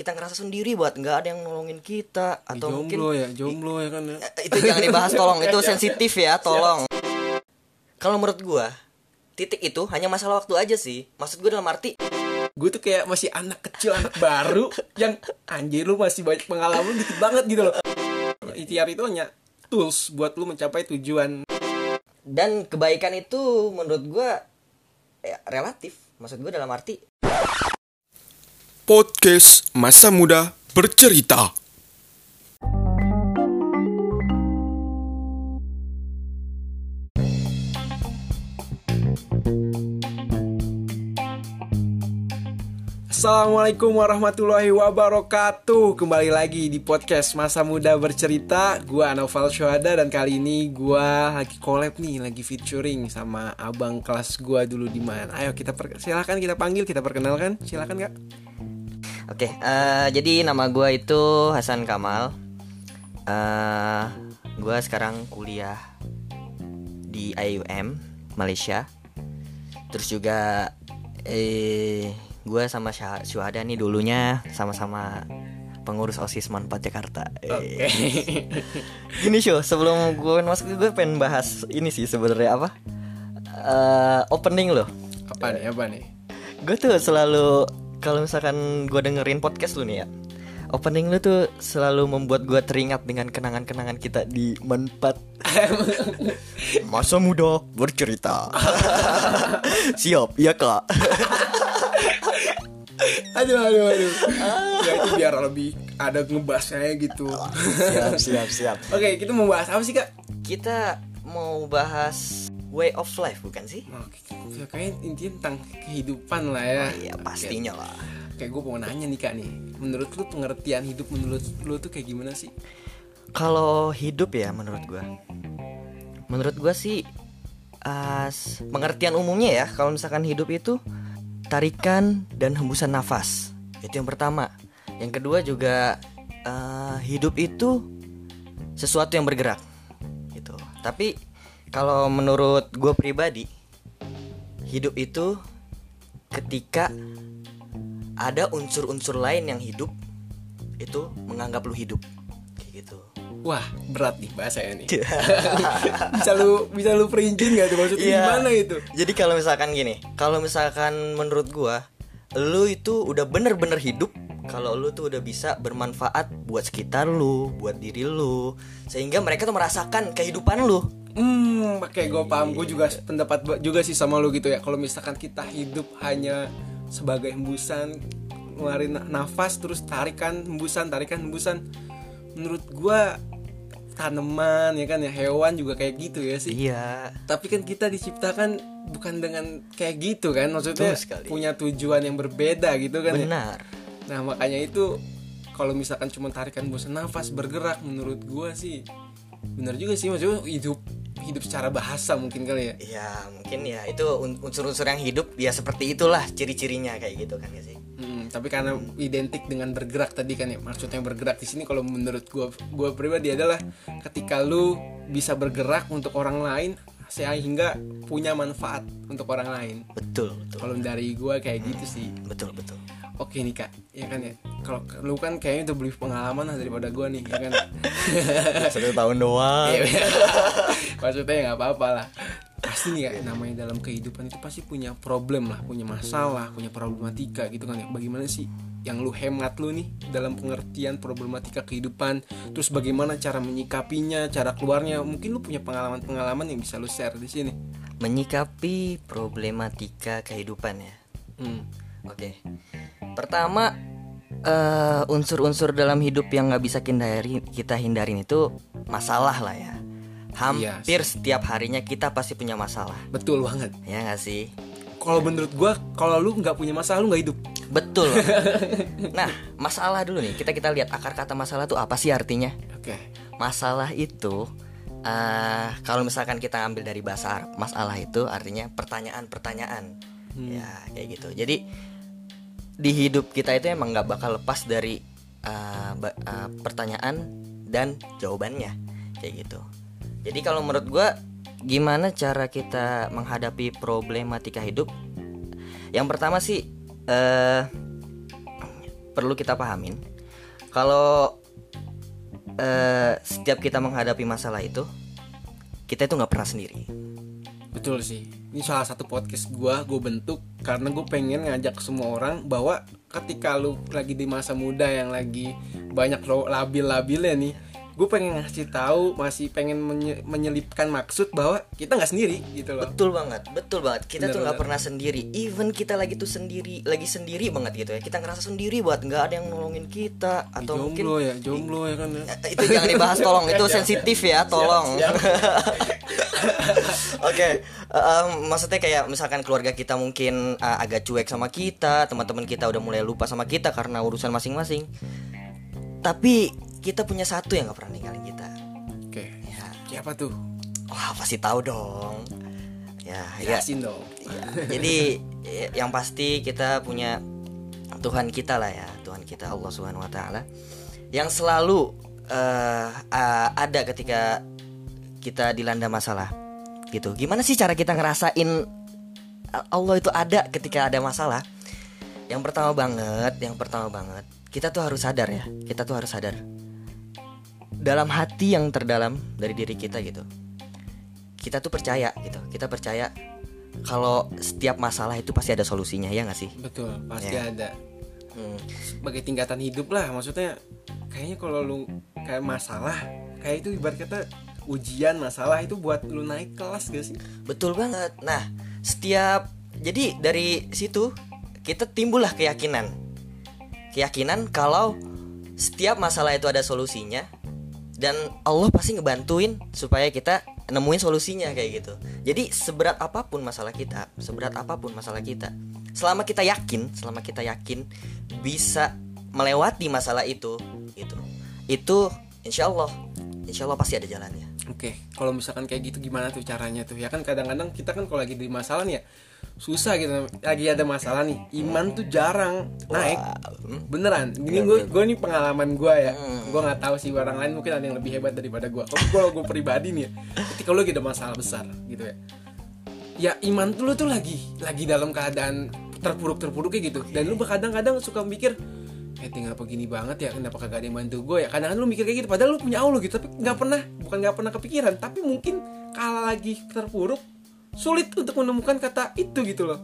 kita ngerasa sendiri buat nggak ada yang nolongin kita atau mungkin jomblo ya jomblo ya kan ya. Eh, itu jangan dibahas tolong. Itu sensitif ya tolong. Kalau menurut gua titik itu hanya masalah waktu aja sih. Maksud gua dalam arti gue tuh kayak masih anak kecil anak baru yang anjir lu masih banyak pengalaman dikit banget gitu loh. Ikhtiar itu hanya tools buat lu mencapai tujuan. Dan kebaikan itu menurut gua ya, relatif. Maksud gua dalam arti Podcast Masa Muda Bercerita. Assalamualaikum warahmatullahi wabarakatuh. Kembali lagi di podcast Masa Muda Bercerita. Gua Anoval Syuhada dan kali ini gua lagi collab nih Lagi featuring sama abang kelas gua dulu di mana. Ayo kita silahkan kita panggil, kita perkenalkan. Silahkan kak oke eh, jadi nama gua itu Hasan Kamal. Eh gua sekarang kuliah di IUM Malaysia. Terus juga eh gue sama Syah- Syuhada nih dulunya sama-sama pengurus osis manfaat Jakarta. Eh, Gini show sebelum gue masuk gue pengen bahas ini sih sebenarnya apa? Eh, opening loh. Apa nih, apa nih? Gue tuh selalu kalau misalkan gue dengerin podcast lu nih ya, opening lu tuh selalu membuat gue teringat dengan kenangan-kenangan kita di manfaat masa muda bercerita. Siap, iya kak. Aduh, aduh, aduh Ya itu biar lebih ada ngebahasnya gitu siap, siap, siap. Oke, kita mau bahas apa sih kak? Kita mau bahas way of life bukan sih? Oke, kayaknya intinya tentang kehidupan lah ya. Iya pastinya lah. Kayak gue mau nanya nih kak nih. Menurut lu pengertian hidup menurut lu tuh kayak gimana sih? Kalau hidup ya menurut gua. Menurut gua sih as pengertian umumnya ya kalau misalkan hidup itu tarikan dan hembusan nafas. Itu yang pertama. Yang kedua juga eh, hidup itu sesuatu yang bergerak gitu. Tapi kalau menurut gue pribadi hidup itu ketika ada unsur-unsur lain yang hidup itu menganggap lu hidup kayak gitu Wah, berat nih bahasanya nih Bisa lu bisa lu perincin gak tuh maksudnya Iya. gimana itu? Jadi kalau misalkan gini, kalau misalkan menurut gua, lu itu udah bener-bener hidup kalau lu tuh udah bisa bermanfaat buat sekitar lu, buat diri lu, sehingga mereka tuh merasakan kehidupan lu. Hmm, kayak gue paham, gue juga pendapat juga sih sama lu gitu ya. Kalau misalkan kita hidup hanya sebagai hembusan, ngeluarin na- nafas, terus tarikan hembusan, tarikan hembusan. Menurut gue tanaman ya kan ya hewan juga kayak gitu ya sih. Iya. Tapi kan kita diciptakan bukan dengan kayak gitu kan, maksudnya punya tujuan yang berbeda gitu kan. ya. Benar. Nah makanya itu kalau misalkan cuma tarikan bosan nafas bergerak menurut gua sih bener juga sih maksudnya hidup hidup secara bahasa mungkin kali ya. Iya, mungkin ya itu un- unsur-unsur yang hidup ya seperti itulah ciri-cirinya kayak gitu kan ya sih. Hmm, tapi karena identik dengan bergerak tadi kan ya maksudnya bergerak di sini kalau menurut gua gua pribadi adalah ketika lu bisa bergerak untuk orang lain sehingga punya manfaat untuk orang lain. Betul, betul. Kalau dari gua kayak gitu sih. Betul, betul. Oke nih kak, ya kan ya. Kalau lu kan kayaknya udah lebih pengalaman lah daripada gua nih, ya kan. Satu tahun doang. Iya, maksudnya ya nggak apa-apa lah pasti nih kayak namanya dalam kehidupan itu pasti punya problem lah punya masalah punya problematika gitu kan ya bagaimana sih yang lu hemat lu nih dalam pengertian problematika kehidupan terus bagaimana cara menyikapinya cara keluarnya mungkin lu punya pengalaman-pengalaman yang bisa lu share di sini Menyikapi problematika kehidupan ya. hmm. Oke. Pertama eh, unsur-unsur dalam hidup yang nggak bisa hindari kita hindarin itu masalah lah ya. Hampir setiap harinya kita pasti punya masalah. betul banget Ya nggak sih? kalau menurut gua kalau lu nggak punya masalah lu nggak hidup Betul. nah, masalah dulu nih. Kita kita lihat akar kata masalah itu apa sih artinya? oke Masalah itu eh kalau misalkan kita ambil dari bahasa Arab, masalah itu artinya pertanyaan-pertanyaan. Ya, kayak gitu. Jadi di hidup kita itu emang nggak bakal lepas dari ba- eh, pertanyaan dan jawabannya kayak gitu. Jadi kalau menurut gua gimana cara kita menghadapi problematika hidup? Yang pertama sih eh perlu kita pahamin kalau eh, setiap kita menghadapi masalah itu kita itu nggak pernah sendiri Betul sih. Ini salah satu podcast gua gue bentuk karena gue pengen ngajak semua orang bahwa ketika lu lagi di masa muda yang lagi banyak labil-labilnya nih, gue pengen ngasih tahu masih pengen menye- menyelipkan maksud bahwa kita nggak sendiri gitu loh. betul banget betul banget. Kita tuh nggak pernah sendiri. Even kita lagi tuh sendiri lagi sendiri banget gitu ya. Kita ngerasa sendiri buat nggak ada yang nolongin kita atau mungkin jomblo ya, jomblo ya kan ya. Eh, itu jangan dibahas tolong. Itu sensitif ya tolong. oke em, maksudnya kayak misalkan keluarga kita mungkin uh, agak cuek sama kita teman-teman kita udah mulai lupa sama kita karena urusan masing-masing. Tapi kita punya satu yang gak pernah ninggalin kita Oke. ya Siapa tuh? wah pasti tahu dong ya ya Jelasin dong. Iya. Jadi eh, yang pasti kita punya Tuhan kita lah ya, Tuhan kita Allah Subhanahu wa taala yang selalu eh, a- ada ketika kita dilanda masalah. Gitu. Gimana sih cara kita ngerasain Allah itu ada ketika ada masalah? Yang pertama banget, yang pertama banget, kita tuh harus sadar ya. Kita tuh harus sadar. Dalam hati yang terdalam dari diri kita gitu. Kita tuh percaya gitu. Kita percaya kalau setiap masalah itu pasti ada solusinya ya nggak sih? Betul, pasti Ya. ada. Hmm. Sebagai tingkatan hidup lah, maksudnya kayaknya kalau lu kayak masalah, kayak itu ibarat kata ujian masalah itu buat lu naik kelas gak sih? Betul banget. Nah, setiap jadi dari situ kita timbullah keyakinan. Keyakinan kalau setiap masalah itu ada solusinya dan Allah pasti ngebantuin supaya kita nemuin solusinya kayak gitu. Jadi seberat apa pun masalah kita, seberat apa pun masalah kita, selama kita yakin, selama kita yakin bisa melewati masalah itu, gitu. Itu insya Allah, insya Allah pasti ada jalannya. Oke, kalau misalkan kayak gitu gimana tuh caranya tuh? Ya kan kadang-kadang kita kan kalau lagi di masalah nih ya susah gitu. Lagi ada masalah nih, iman tuh jarang naik. Beneran. Ini gue gue nih pengalaman gue ya. Gue nggak tahu sih orang lain mungkin ada yang lebih hebat daripada gue. Kalau gue gue pribadi nih, ya, ketika lagi ada masalah besar gitu ya. Ya iman tuh lu tuh lagi lagi dalam keadaan terpuruk-terpuruk kayak gitu. Dan lu kadang-kadang suka mikir eh tinggal begini banget ya kenapa kagak ada yang bantu gue ya kadang-kadang lu mikir kayak gitu padahal lu punya Allah gitu tapi nggak pernah bukan nggak pernah kepikiran tapi mungkin kalau lagi terpuruk sulit untuk menemukan kata itu gitu loh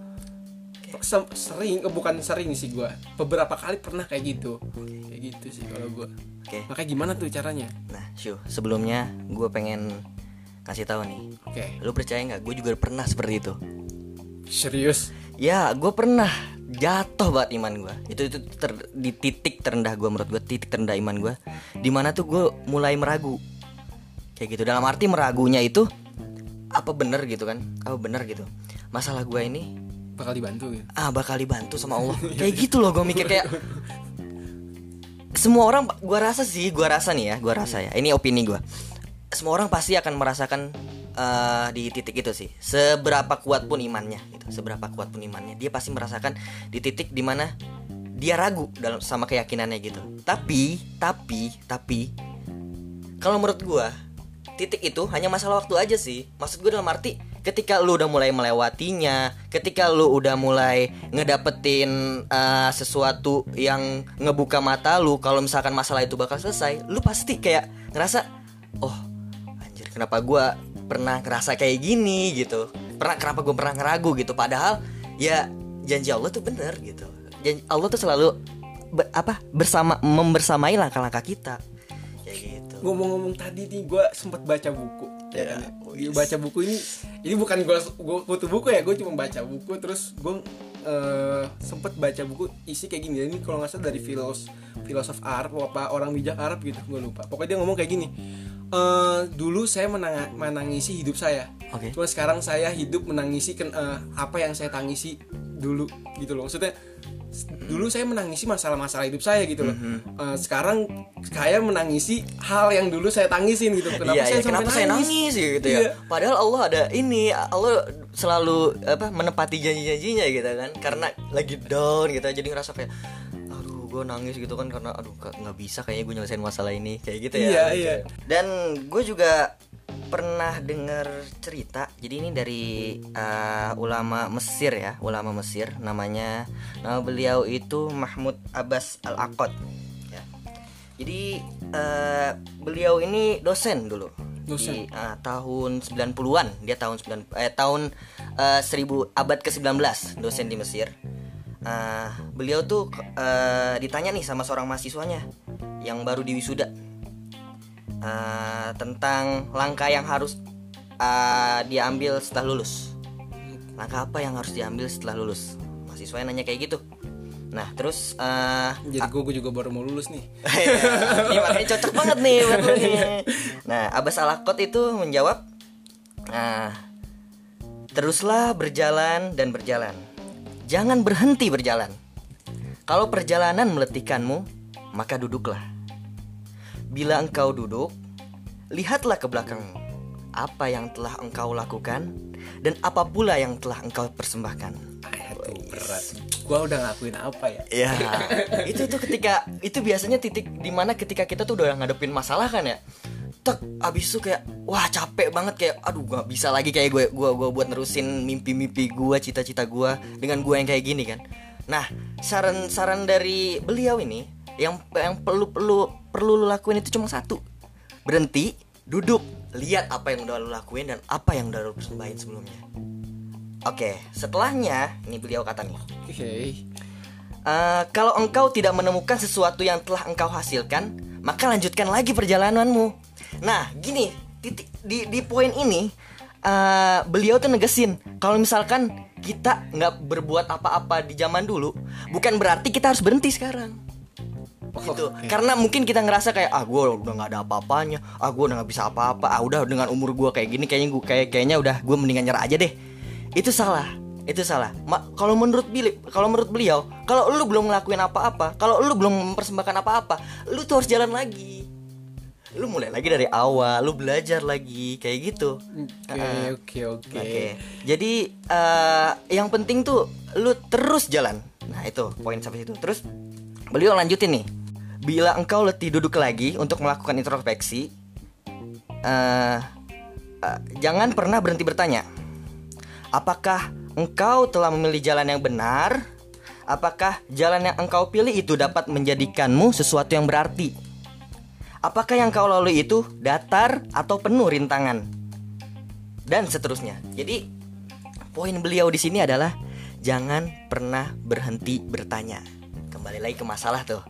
sering eh, bukan sering sih gue beberapa kali pernah kayak gitu kayak gitu sih kalau gue Oke. makanya gimana tuh caranya Nah, Syu, sebelumnya gue pengen kasih tahu nih. oke Lu percaya nggak? Gue juga pernah seperti itu. serius Ya, gue pernah jatuh banget iman gue. Itu itu ter- di titik terendah gue menurut gue, titik terendah iman gue. Di mana tuh gue mulai meragu. Kayak gitu. Dalam arti meragunya itu apa bener gitu kan? Apa bener gitu? Masalah gue ini bakal dibantu gitu? Ah bakal dibantu sama Allah. kayak gitu loh gue mikir kayak semua orang gua rasa sih gua rasa nih ya gua rasa ya. Ini opini gua. Semua orang pasti akan merasakan eh, di titik itu sih. Seberapa kuat pun imannya gitu seberapa kuat pun imannya. Dia pasti merasakan di titik di mana dia ragu dalam sama keyakinannya gitu. Tapi tapi tapi kalau menurut gua titik itu hanya masalah waktu aja sih. Maksud gue dalam arti ketika lu udah mulai melewatinya ketika lu udah mulai ngedapetin uh, sesuatu yang ngebuka mata lu kalau misalkan masalah itu bakal selesai lu pasti kayak ngerasa oh anjir kenapa gua pernah ngerasa kayak gini gitu. Pernah kenapa gue pernah ngeragu gitu. Padahal ya janji Allah tuh bener gitu. Janji Allah tuh selalu be- apa bersama membersamai langkah-langkah kita ngomong-ngomong tadi nih gue sempat baca buku. Ya, ya kan ya. Gua baca buku ini ini bukan gue gue kutu buku ya gue cuma baca buku terus gue eh sempet baca buku isi kayak gini. Ini kalau nggak salah dari filos filosof Arab apa orang bijak Arab gitu gue lupa. Pokoknya dia ngomong kayak gini eh dulu saya menang menangisi hidup saya. Oke. cuma sekarang saya hidup menangisi ken- eh, apa yang saya tangisi dulu gitu loh. Maksudnya dulu saya menangisi masalah-masalah hidup saya gitu loh Eh, sekarang saya menangisi hal yang dulu saya tangisin gitu kenapa iya, saya iya, sampai kenapa saya nangis gitu ya? Iya. Padahal Allah ada ini, Allah selalu apa menepati janji-janjinya gitu kan. Karena lagi down gitu, jadi ngerasa kayak aduh gue nangis gitu kan karena aduh nggak nggak bisa kayaknya gue nyelesain masalah ini kayak gitu ya. Iya, iya. Dan gue juga pernah dengar cerita. Jadi ini dari uh, ulama Mesir ya, ulama Mesir. Namanya nama beliau itu Mahmud Abbas Al Aqad. Ya. Jadi uh, beliau ini dosen dulu Dosen. di uh, tahun 90-an. Dia tahun 9 eh tahun uh, 1000 abad ke-19 dosen di Mesir. Uh, beliau tuh uh, ditanya nih sama seorang mahasiswanya yang baru di wisuda uh, tentang langkah yang harus uh, diambil setelah lulus. Langkah apa yang harus diambil setelah lulus? Mahasiswanya nanya kayak gitu. Nah terus uh, Jadi gue juga baru mau lulus nih. Ini makanya cocok banget nih buat lu nih. Nah, Abbas Alakot itu menjawab, nah, teruslah berjalan dan berjalan. Jangan berhenti berjalan. Kalau perjalanan meletihkanmu, maka duduklah. Bila engkau duduk, lihatlah ke belakangmu. Apa yang telah engkau lakukan dan apa pula yang telah engkau persembahkan. Aduh berat. Gue udah ngakuin apa ya? Ya, itu tuh ketika itu biasanya titik di mana ketika kita tuh udah ngadepin masalah kan ya. Tek, abis itu kayak wah capek banget kayak aduh gak bisa lagi kayak gue gua gua buat nerusin mimpi-mimpi gue, cita-cita gue dengan gue yang kayak gini kan. Nah, saran-saran dari beliau ini yang yang perlu perlu perlu lu lakuin itu cuma satu. Berhenti, duduk, lihat apa yang udah lu lakuin dan apa yang udah lu persembahin sebelumnya. Oke, setelahnya ini beliau kata nih. Oke. Eh, kalau engkau tidak menemukan sesuatu yang telah engkau hasilkan, maka lanjutkan lagi perjalananmu. Nah, gini, titik di di poin ini eh, beliau tuh negesin kalau misalkan kita nggak berbuat apa-apa di zaman dulu, bukan berarti kita harus berhenti sekarang. Gitu. oke. Karena mungkin kita ngerasa kayak ah gue udah nggak ada apa-apanya, ah gue udah nggak bisa apa-apa, ah udah dengan umur gue kayak gini kayaknya gue kayak kayaknya udah gue mendingan nyerah aja deh. Itu salah. Itu salah. Ma- kalau menurut Billy, kalau menurut beliau, kalau lu belum ngelakuin apa-apa, kalau lu belum mempersembahkan apa-apa, lu tuh harus jalan lagi. Lu mulai lagi dari awal, lu belajar lagi kayak gitu. Oke oke oke. Jadi eh, yang penting tuh lu terus jalan. Nah, itu poin sampai situ. Terus beliau lanjutin nih. Bila engkau letih duduk lagi untuk melakukan introspeksi, eh eh, jangan pernah berhenti bertanya. Apakah engkau telah memilih jalan yang benar? Apakah jalan yang engkau pilih itu dapat menjadikanmu sesuatu yang berarti? Apakah yang kau lalui itu datar atau penuh rintangan? Dan seterusnya. Jadi poin beliau di sini adalah jangan pernah berhenti bertanya. Kembali lagi ke masalah tuh,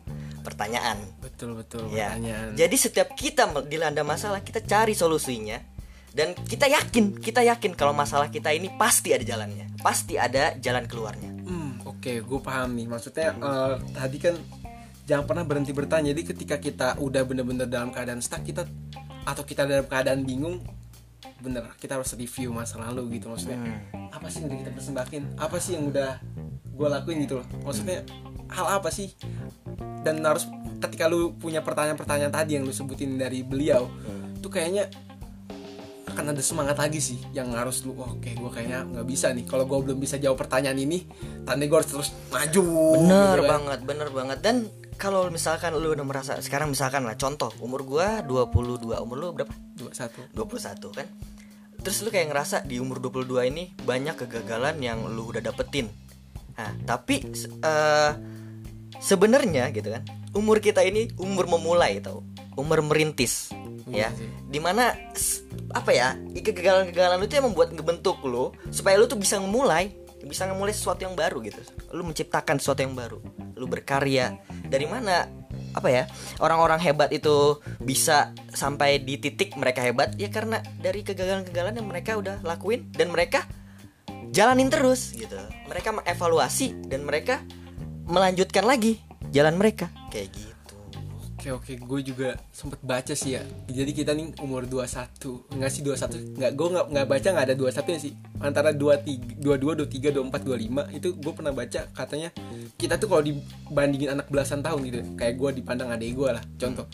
pertanyaan. Betul betul Ya. pertanyaan. Jadi setiap kita dilanda masalah, kita cari solusinya dan kita yakin, kita yakin kalau masalah kita ini pasti ada jalannya, pasti ada jalan keluarnya. Hmm, oke, gue paham nih. Maksudnya eh, tadi kan jangan pernah berhenti bertanya. Jadi ketika kita udah bener-bener dalam keadaan stuck, kita atau kita dalam keadaan bingung, bener kita harus review masa lalu gitu. Maksudnya apa sih yang udah kita persembahin? Apa sih yang udah gue lakuin gitu loh? Maksudnya hal apa sih? Dan harus ketika lu punya pertanyaan-pertanyaan tadi yang lu sebutin dari beliau, tuh kayaknya akan ada semangat lagi sih yang harus lu oke gue kayaknya nggak bisa nih kalau gue belum bisa jawab pertanyaan ini tanda gue harus terus maju Bener gitu kan. banget, bener banget. Dan kalau misalkan lu udah merasa sekarang misalkan lah contoh umur gua 22, umur lu berapa? dua satu 21 kan terus lu kayak ngerasa di umur 22 ini banyak kegagalan yang lu udah dapetin nah tapi eh, sebenarnya gitu kan umur kita ini umur memulai tau umur merintis ya. di mana apa ya kegagalan-kegagalan itu yang membuat ngebentuk lu supaya lu tuh bisa memulai bisa memulai sesuatu yang baru gitu. Lu menciptakan sesuatu yang baru lu berkarya. Dari mana apa ya orang-orang hebat itu bisa sampai di titik mereka hebat? Ya karena dari kegagalan-kegagalan yang mereka udah lakuin dan mereka jalanin terus gitu. Mereka mengevaluasi dan mereka melanjutkan lagi jalan mereka. Kayak gitu. Oke oke gue juga sempet baca sih ya. Jadi kita nih umur 21 enggak sih 21 nggak gue nggak nggak baca nggak ada 21 ya sih. Antara 23 22 23 24 25 itu gue pernah baca katanya kita tuh kalau dibandingin anak belasan tahun gitu. Kayak gue dipandang adik gue lah contoh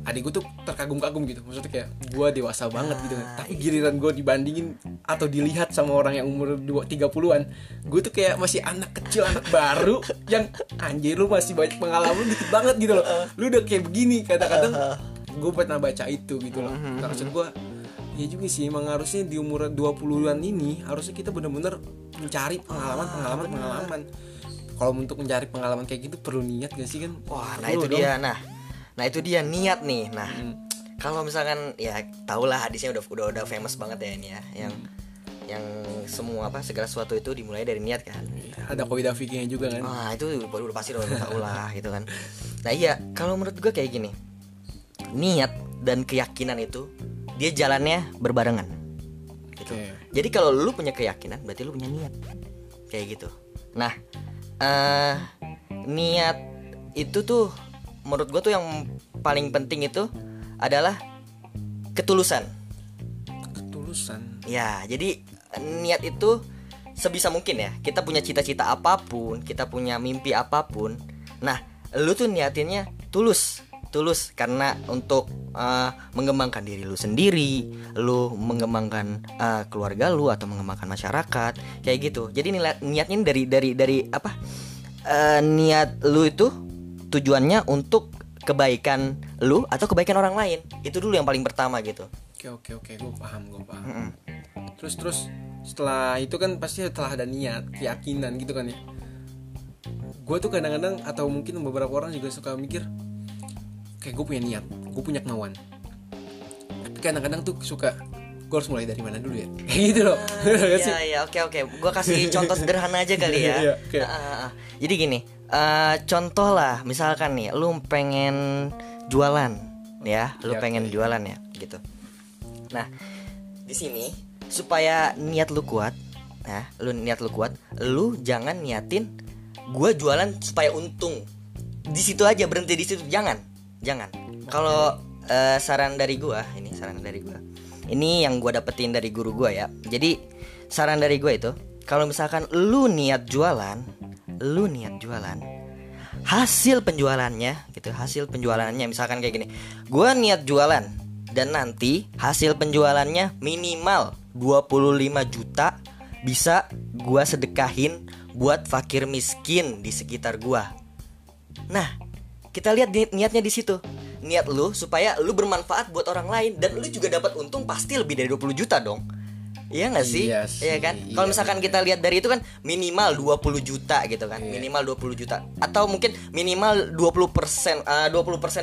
adik gue tuh terkagum-kagum gitu. Maksudnya kayak gue dewasa banget gitu kan. Tapi giliran gue dibandingin atau dilihat sama orang yang umur 2 30-an gue tuh kayak masih anak kecil anak baru yang anjir lu masih banyak pengalaman dikit banget gitu loh. Lu udah kayak begini kadang-kadang gue pernah baca itu gitu loh. Nah, maksud gue ya juga sih emang harusnya di umur 20-an ini harusnya kita benar-benar mencari pengalaman pengalaman pengalaman. Kalau untuk mencari pengalaman kayak gitu perlu niat gak sih kan? Wah, nah itu dong. dia. Nah, nah itu dia niat nih. Nah, Hmm. kalau misalkan ya tau lah hadisnya udah udah udah famous banget ya ini ya, yang yang semua apa segala sesuatu itu dimulai dari niat kan. ada kaidah fikihnya juga kan Ah itu baru udah pasti udah tau lah gitu kan. Nah iya kalau menurut gue kayak gini, niat dan keyakinan itu dia jalannya berbarengan. Gitu. Oke. Jadi kalau lu punya keyakinan berarti lu punya niat kayak gitu. Nah eh niat itu tuh menurut gue tuh yang paling penting itu adalah ketulusan. ketulusan Ya, jadi niat itu sebisa mungkin ya. Kita punya cita-cita apa pun, kita punya mimpi apa pun. Nah, lu tuh niatinnya tulus, tulus karena untuk uh, mengembangkan diri lu sendiri, lu mengembangkan uh, keluarga lu atau mengembangkan masyarakat, kayak gitu. Jadi niat niatnya dari dari dari apa? Uh, niat lu itu tujuannya untuk kebaikan lu atau kebaikan orang lain. Itu dulu yang paling pertama gitu. oke oke oke gue paham gue paham terus terus setelah itu kan pasti setelah ada niat keyakinan gitu kan ya gue tuh kadang-kadang atau mungkin beberapa orang juga suka mikir kayak gue punya niat gue punya kemauan tapi kadang-kadang tuh suka gue harus mulai dari mana dulu ya kayak gitu loh sih? Iya iya oke oke. Gua kasih contoh sederhana aja kali ya. Iya, oke. Ah, ah, ah. Jadi gini, eh, contoh lah, misalkan nih, lu pengen jualan, ya, lu Iya, pengen oke. jualan ya, gitu. Nah, di sini supaya niat lu kuat, nah, lu niat lu kuat, lu jangan niatin gua jualan supaya untung. Di situ aja berhenti di situ, jangan, jangan. Kalau eh, saran dari gua, ini saran dari gua. Ini yang gua dapetin dari guru gua ya. Jadi saran dari gua itu, kalau misalkan lu niat jualan, lu niat jualan, hasil penjualannya gitu hasil penjualannya misalkan kayak gini. Gua niat jualan dan nanti hasil penjualannya minimal 25 juta bisa gua sedekahin buat fakir miskin di sekitar gua. Nah kita lihat ni- niatnya di situ. Niat lu supaya lu bermanfaat buat orang lain dan lu juga dapat untung pasti lebih dari 20 juta dong Iya gak sih? Iya sih, kan? iya Kalau misalkan kita lihat dari itu kan minimal 20 juta gitu kan. Iya. Minimal 20 juta atau mungkin minimal 20% persen 20%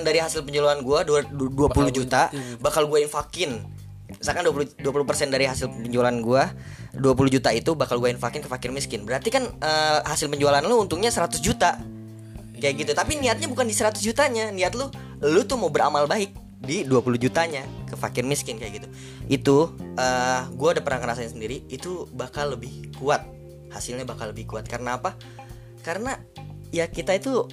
dari hasil penjualan gua dua- du- 20 Bakal juta gua- bakal gue infakin. Misalkan 20 20% dari hasil penjualan gua 20 juta itu bakal gue infakin ke fakir miskin. Berarti kan eh, hasil penjualan lu untungnya 100 juta. Kayak gitu. Tapi niatnya bukan di 100 jutanya. Niat lu lu tuh mau beramal baik di 20 jutanya ke fakir miskin kayak gitu. Itu eh gua udah pernah ngerasain sendiri itu bakal lebih kuat. Hasilnya bakal lebih kuat karena apa? Karena ya kita itu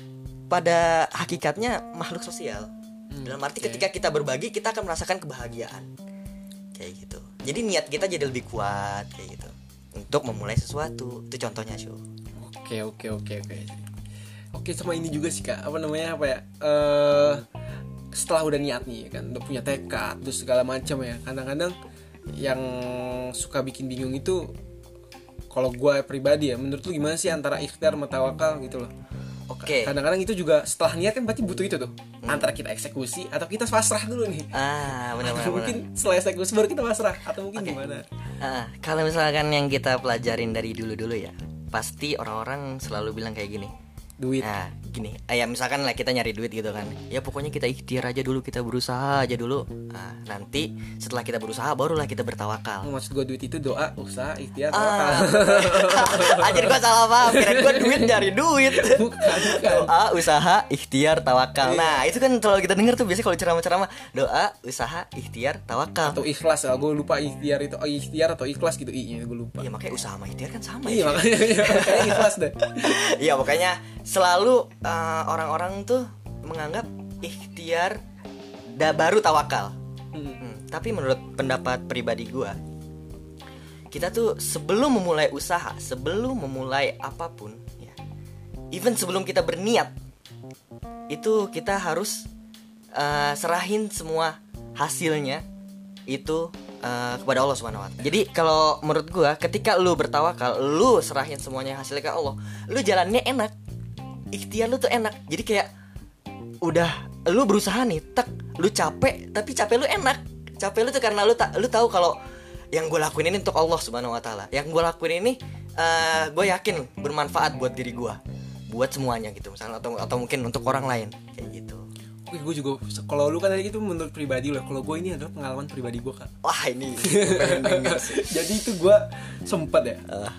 pada hakikatnya makhluk sosial. Dalam arti oke. ketika kita berbagi kita akan merasakan kebahagiaan. Kayak gitu. Jadi niat kita jadi lebih kuat kayak gitu. Untuk memulai sesuatu. Itu contohnya, Syu. Oke oke oke oke. Oke sama ini juga sih kak. Apa namanya apa ya? Eh setelah udah niat nih ya kan, udah punya tekad, terus segala macam ya. Kadang-kadang yang suka bikin bingung itu kalau gue pribadi ya, menurut lu gimana sih antara ikhtiar sama tawakal gitu loh? Oke. Kadang-kadang itu juga setelah niat kan berarti butuh itu tuh. Antara kita eksekusi atau kita pasrah dulu nih. Ah, benar benar. Mungkin setelah eksekusi baru kita pasrah atau mungkin gimana? Ah, kalau misalkan yang kita pelajarin dari dulu-dulu ya, pasti orang-orang selalu bilang kayak gini. Duit. Nah, gini, eh, ya misalkan lah kita nyari duit gitu kan. Ya pokoknya kita ikhtiar aja dulu, kita berusaha aja dulu. Nah, nanti setelah kita berusaha barulah kita bertawakal. Maksud gue duit itu doa, usaha, ikhtiar, Ah. tawakal. Anjir gua salah paham, kirain gua duit nyari duit. Bukan, bukan. Doa, usaha, ikhtiar, tawakal. Nah, itu kan selalu kita dengar tuh biasanya kalau ceramah-ceramah, doa, usaha, ikhtiar, tawakal. atau ikhlas ya gue lupa ikhtiar itu oh ikhtiar atau ikhlas gitu i gue lupa Iya, makanya usaha sama ikhtiar kan sama iya ya. makanya iya, makanya ikhlas deh Iya pokoknya selalu uh, orang-orang tuh menganggap ikhtiar da baru tawakal. Hmm. Hmm, Tapi menurut pendapat pribadi gua, kita tuh sebelum memulai usaha, sebelum memulai apa pun, ya, even sebelum kita berniat, itu kita harus uh, serahin semua hasilnya itu uh, kepada Allah Subhanahu wa taala. Jadi kalau menurut gua ketika lu bertawakal, lu serahin semuanya hasilnya ke Allah, lu jalannya enak. Ikhtiar lu tuh enak. Jadi kayak udah lu berusaha nih, tek, lu capek, tapi capek lu enak. capek lu tuh karena lu tak lu tahu kalau yang gue lakuin ini untuk Allah subhanahu wa taala yang gue lakuin ini eh gue yakin bermanfaat buat diri gue buat semuanya gitu misalnya atau atau mungkin untuk orang lain kayak gitu Oke, gue juga kalau lu kan tadi itu menurut pribadi lo. Kalau gue ini adalah pengalaman pribadi gue kan. wah ini Jadi itu gue sempet ya. Eh,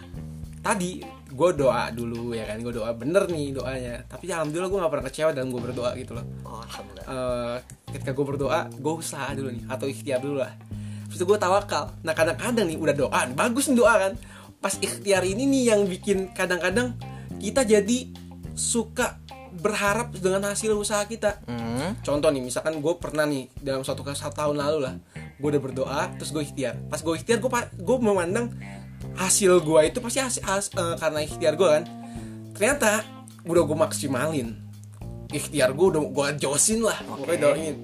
Tadi gue doa dulu ya kan. Gue doa bener nih doanya. Tapi alhamdulillah gue gak pernah kecewa dalam gue berdoa gitu loh. oh alhamdulillah Eh, ketika gue berdoa, gue usaha dulu nih atau ikhtiar dulu lah. Terus gue tawakal. Nah kadang-kadang nih udah doa, bagus nih doa kan. Pas ikhtiar ini nih yang bikin kadang-kadang kita jadi suka berharap dengan hasil usaha kita. Hmm, Contoh nih, misalkan gue pernah nih dalam suatu satu tahun lalu lah, gue udah berdoa, terus gue ikhtiar. Pas gue ikhtiar, gue gue memandang hasil gue itu pasti hasil, has- eh, karena ikhtiar gue kan. Ternyata udah gue maksimalin, ikhtiar gue udah gue josin lah, gue doain.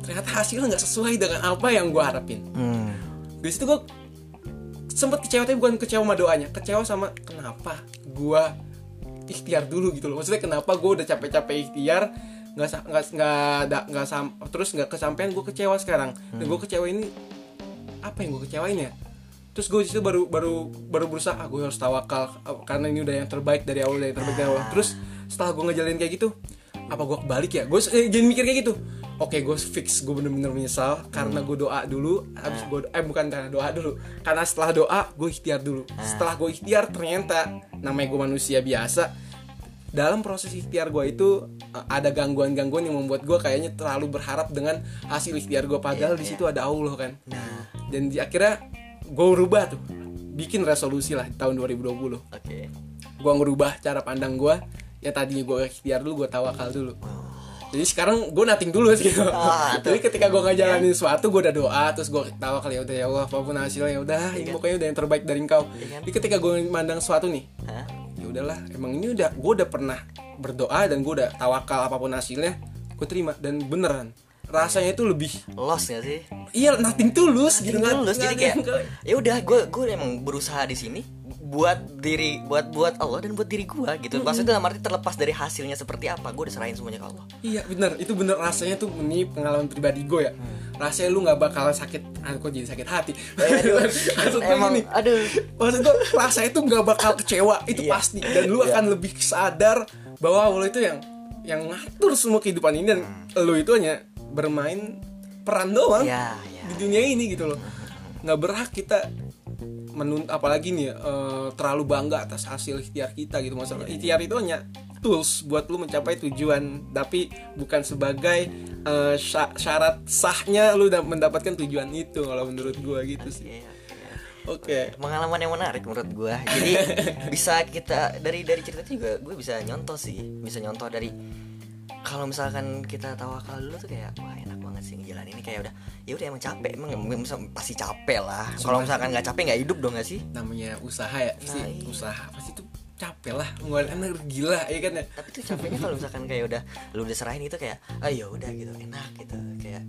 Ternyata hasilnya nggak sesuai dengan apa yang gue harapin. hmm. Di situ gue sempet kecewa tapi bukan kecewa sama doanya, kecewa sama kenapa gue ikhtiar dulu gitu loh. Maksudnya kenapa gue udah capek-capek ikhtiar nggak nggak nggak nggak sam terus nggak kesampaian gue kecewa sekarang dan gue kecewa ini apa yang gue kecewain ya terus gue itu baru baru baru berusaha ah, gue harus tawakal karena ini udah yang terbaik dari awal dari yang terbaik dari awal. Terus setelah gue ngejalanin kayak gitu apa gue kebalik ya? Gue eh, jadi mikir kayak gitu. Oke gue fix gue bener-bener menyesal karena gue doa dulu habis gue eh bukan karena doa dulu karena setelah doa gue ikhtiar dulu. Setelah gue ikhtiar ternyata namanya gue manusia biasa dalam proses ikhtiar gue itu uh, ada gangguan-gangguan yang membuat gue kayaknya terlalu berharap dengan hasil ikhtiar gue padahal di situ ada Allah kan? Nah. Dan di akhirnya gue rubah tuh. Bikin resolusi lah tahun 2020 oke. Gue ngerubah cara pandang gue ya tadinya gue ikhtiar dulu gue tawakal dulu. Jadi sekarang gue nating dulu sih. Tuh. jadi ketika gue ngejalanin sesuatu gue udah doa terus gue tawakal ya udah ya Allah apa pun hasilnya ya udah ini pokoknya udah yang terbaik dari engkau. Iya jadi ketika gue mandang sesuatu nih ya udahlah emang ini udah gue udah pernah berdoa dan gue udah tawakal apa pun hasilnya gue terima dan beneran rasanya itu lebih lost gak sih? Iya nothing tulus gitu Gitu nggak jadi kayak ya udah gue gue emang berusaha di sini buat diri buat buat Allah dan buat diri gue gitu. Maksudnya dalam arti terlepas dari hasilnya seperti apa gue udah serahin semuanya ke Allah. Iya bener. Itu bener rasanya tuh ini pengalaman pribadi gue ya. Rasanya lu nggak bakal sakit ah, kok jadi sakit hati? Maksud gue emang gini aduh. Maksud gue rasanya tuh nggak bakal kecewa itu Iya. pasti. Dan lu akan lebih sadar bahwa Allah itu yang yang ngatur semua kehidupan ini dan lu itu hanya bermain peran doang ya ya di dunia ini gitu loh. Nggak berhak kita menun apalagi nih eh, terlalu bangga atas hasil ikhtiar kita gitu. Masalah ikhtiar itu hanya tools buat lu mencapai tujuan tapi bukan sebagai sya- syarat sahnya lu mendapatkan tujuan itu kalau menurut gua gitu sih. Iya, iya. oke. Pengalaman yang menarik menurut gue jadi bisa kita dari dari cerita itu juga gue bisa nyontoh sih. Bisa nyontoh dari kalau misalkan kita tawakal dulu tuh kayak wah enak banget sih ngejalan ini. Kayak udah ya udah emang capek emang, emang pasti capek lah. Kalau misalkan nggak capek nggak hidup dong nggak sih? Namanya usaha ya pasti Nah, iya. usaha pasti tuh capek lah ngeluarin energi lah ya kan ya? Tapi tuh capeknya kalau misalkan kayak udah lu udah serahin itu kayak ah ya udah gitu enak gitu kayak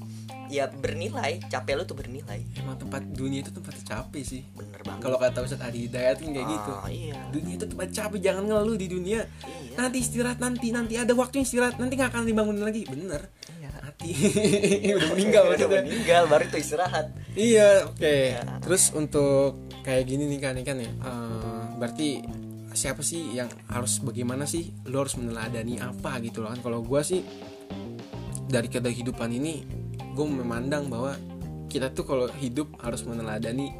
ya bernilai. Capek lu tuh bernilai. Emang tempat dunia itu tempat capek sih. Bener banget. Kalau kata Ustadz Adi Hidayat kan kayak gitu. Ah, iya. Dunia itu tempat capek jangan ngeluh di dunia. Iya. nanti istirahat nanti nanti. Ada waktu istirahat nanti nggak akan dibangunin lagi. Bener. Iya. mati. Udah meninggal udah meninggal baru tuh istirahat. Iya oke. Terus untuk kayak gini nih kan ini kan ya. Eh, berarti siapa sih yang harus bagaimana sih lo harus meneladani apa gitu loh kan? Kalau gue sih dari kehidupan ini gue memandang bahwa kita tuh kalau hidup harus meneladani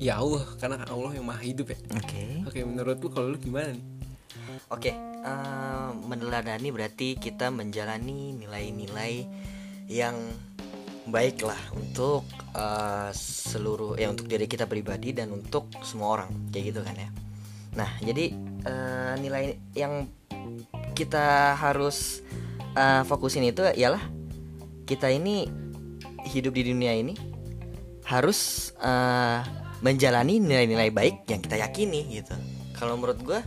ya Allah karena Allah yang maha hidup ya oke Oke, menurut lu kalau lu gimana nih? Oke, eh, meneladani berarti kita menjalani nilai-nilai yang baik lah untuk eh, seluruh ya untuk diri kita pribadi dan untuk semua orang kayak gitu kan ya. Nah, jadi eh, nilai yang kita harus eh, fokusin itu ialah kita ini hidup di dunia ini harus eh, menjalani nilai-nilai baik yang kita yakini gitu. Kalau menurut gue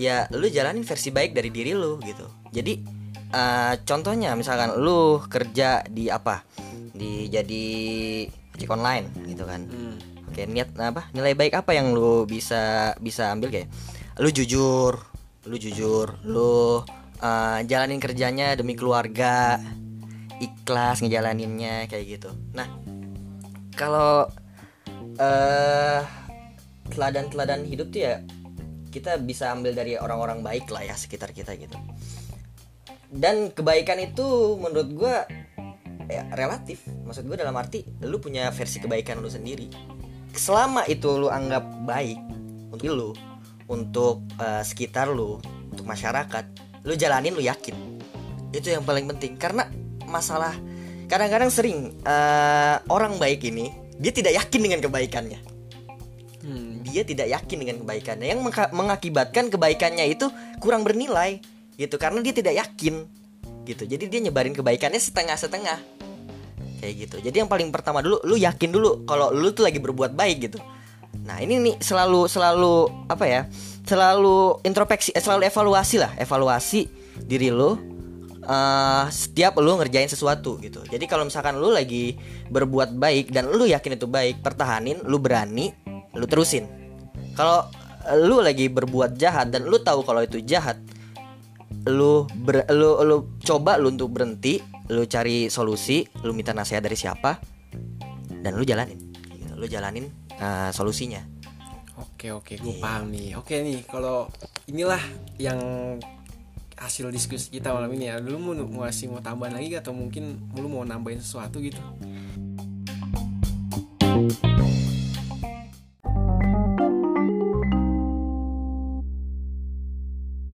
ya lu jalanin versi baik dari diri lu gitu. Jadi eh, contohnya misalkan lu kerja di apa? Di jadi ojek online gitu kan. Oke niat apa? Nilai baik apa yang lu bisa bisa ambil kayak lu jujur lu jujur lu eh, jalanin kerjanya demi keluarga ikhlas ngejalaninnya kayak gitu. Nah kalau eh teladan-teladan hidup tuh ya kita bisa ambil dari orang-orang baik lah ya sekitar kita gitu. Dan kebaikan itu menurut gua ya, relatif. Maksud gue dalam arti lu punya versi kebaikan lu sendiri. Selama itu lu anggap baik untuk lu untuk eh, sekitar lu untuk masyarakat lu jalanin lu yakin. Itu yang paling penting. Karena masalah. Kadang-kadang sering eh, orang baik ini dia tidak yakin dengan kebaikannya. Hmm. dia tidak yakin dengan kebaikannya. Yang mengakibatkan kebaikannya itu kurang bernilai gitu. Karena dia tidak yakin gitu. Jadi dia nyebarin kebaikannya setengah-setengah. Kayak gitu. Jadi yang paling pertama dulu lu yakin dulu kalau lu tuh lagi berbuat baik gitu. Nah ini nih selalu selalu apa ya selalu introspeksi eh, selalu evaluasi lah. Evaluasi diri lu eh, setiap lu ngerjain sesuatu gitu jadi kalau misalkan lu lagi berbuat baik dan lu yakin itu baik pertahanin lu berani lu terusin kalau lu lagi berbuat jahat dan lu tahu kalau itu jahat lu ber, lu lu coba lu untuk berhenti lu cari solusi lu minta nasihat dari siapa dan lu jalanin Gitu, lu jalanin uh, solusinya Oke oke, gue Iya. paham nih. Oke nih, kalau inilah yang hasil diskusi kita malam ini ya. Dulu mau ngasih mau tambahan lagi atau mungkin lu mau nambahin sesuatu gitu? thank you